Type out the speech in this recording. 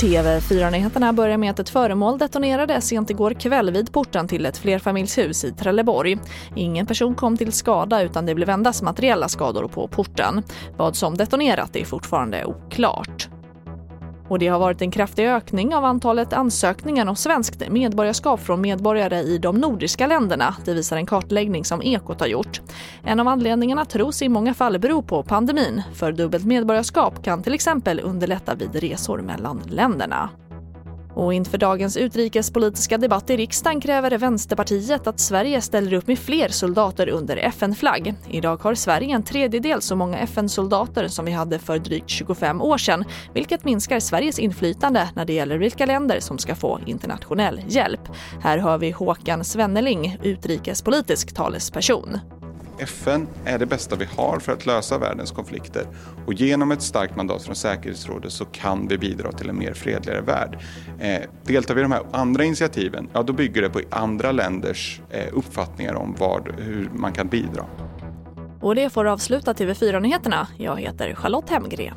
TV4-nyheterna börjar med att ett föremål detonerade sent igår kväll vid porten till ett flerfamiljshus i Trelleborg. Ingen person kom till skada utan det blev endast materiella skador på porten. Vad som detonerat är fortfarande oklart. Och det har varit en kraftig ökning av antalet ansökningar om svenskt medborgarskap från medborgare i de nordiska länderna. Det visar en kartläggning som Ekot har gjort. En av anledningarna tros i många fall bero på pandemin. För dubbelt medborgarskap kan till exempel underlätta vid resor mellan länderna. Och inför dagens utrikespolitiska debatt i riksdagen kräver Vänsterpartiet att Sverige ställer upp med fler soldater under FN-flagg. Idag har Sverige en tredjedel så många FN-soldater som vi hade för drygt 25 år sedan, vilket minskar Sveriges inflytande när det gäller vilka länder som ska få internationell hjälp. Här hör vi Håkan Svenneling, utrikespolitisk talesperson. FN är det bästa vi har för att lösa världens konflikter och genom ett starkt mandat från säkerhetsrådet så kan vi bidra till en mer fredligare värld. Eh, deltar vi i de här andra initiativen, ja då bygger det på andra länders eh, uppfattningar om vad, hur man kan bidra. Och det får avsluta TV4-nyheterna. Jag heter Charlotte Hemgren.